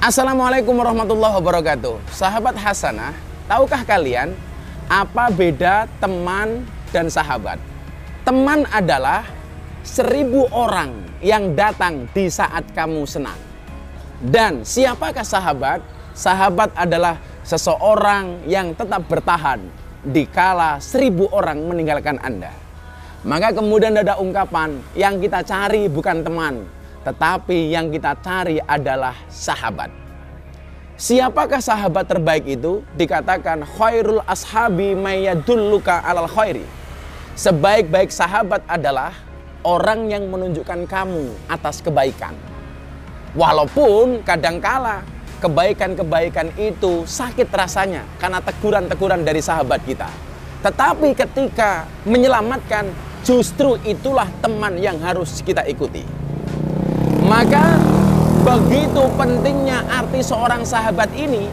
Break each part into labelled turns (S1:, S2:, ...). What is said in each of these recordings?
S1: Assalamualaikum warahmatullahi wabarakatuh. Sahabat Hasanah, tahukah kalian apa beda teman dan sahabat? Teman adalah seribu orang yang datang di saat kamu senang. Dan siapakah sahabat? Sahabat adalah seseorang yang tetap bertahan di kala seribu orang meninggalkan Anda. Maka kemudian ada ungkapan yang kita cari bukan teman, tetapi yang kita cari adalah sahabat. Siapakah sahabat terbaik itu? Dikatakan khairul ashabi mayyadulluka alal khairi. Sebaik-baik sahabat adalah orang yang menunjukkan kamu atas kebaikan. Walaupun kadangkala kebaikan-kebaikan itu sakit rasanya karena teguran-teguran dari sahabat kita. Tetapi ketika menyelamatkan justru itulah teman yang harus kita ikuti. Maka begitu pentingnya arti seorang sahabat ini,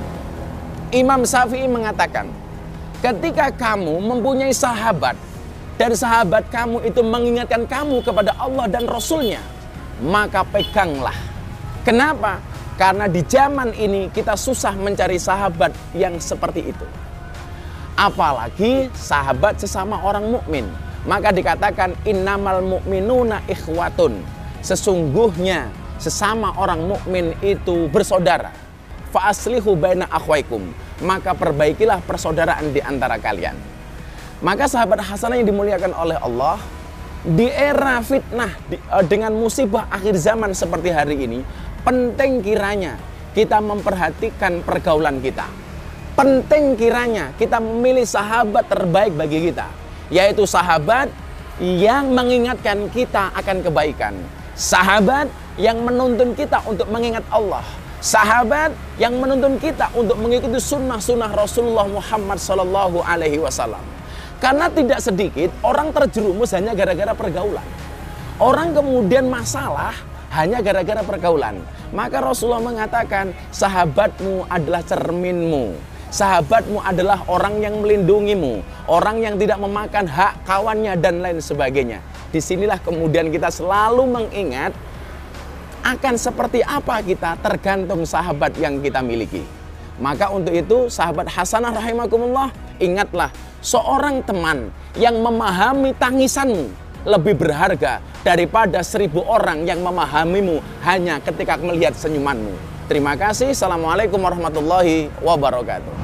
S1: Imam Syafi'i mengatakan, ketika kamu mempunyai sahabat dan sahabat kamu itu mengingatkan kamu kepada Allah dan Rasulnya, maka peganglah. Kenapa? Karena di zaman ini kita susah mencari sahabat yang seperti itu. Apalagi sahabat sesama orang mukmin. Maka dikatakan innamal mu'minuna ikhwatun. Sesungguhnya sesama orang mukmin itu bersaudara. Fa aslihu baina akhwaikum. Maka perbaikilah persaudaraan di antara kalian. Maka sahabat Hasanah yang dimuliakan oleh Allah, di era fitnah di, uh, dengan musibah akhir zaman seperti hari ini, penting kiranya kita memperhatikan pergaulan kita. Penting kiranya kita memilih sahabat terbaik bagi kita, yaitu sahabat yang mengingatkan kita akan kebaikan. Sahabat yang menuntun kita untuk mengingat Allah. Sahabat yang menuntun kita untuk mengikuti sunnah-sunnah Rasulullah Muhammad Sallallahu Alaihi Wasallam. Karena tidak sedikit orang terjerumus hanya gara-gara pergaulan. Orang kemudian masalah hanya gara-gara pergaulan. Maka Rasulullah mengatakan, sahabatmu adalah cerminmu. Sahabatmu adalah orang yang melindungimu, orang yang tidak memakan hak kawannya dan lain sebagainya. Di sinilah kemudian kita selalu mengingat akan seperti apa kita tergantung sahabat yang kita miliki. Maka untuk itu sahabat Hasanah rahimakumullah ingatlah seorang teman yang memahami tangisanmu lebih berharga daripada seribu orang yang memahamimu hanya ketika melihat senyumanmu. Terima kasih. Assalamualaikum warahmatullahi wabarakatuh.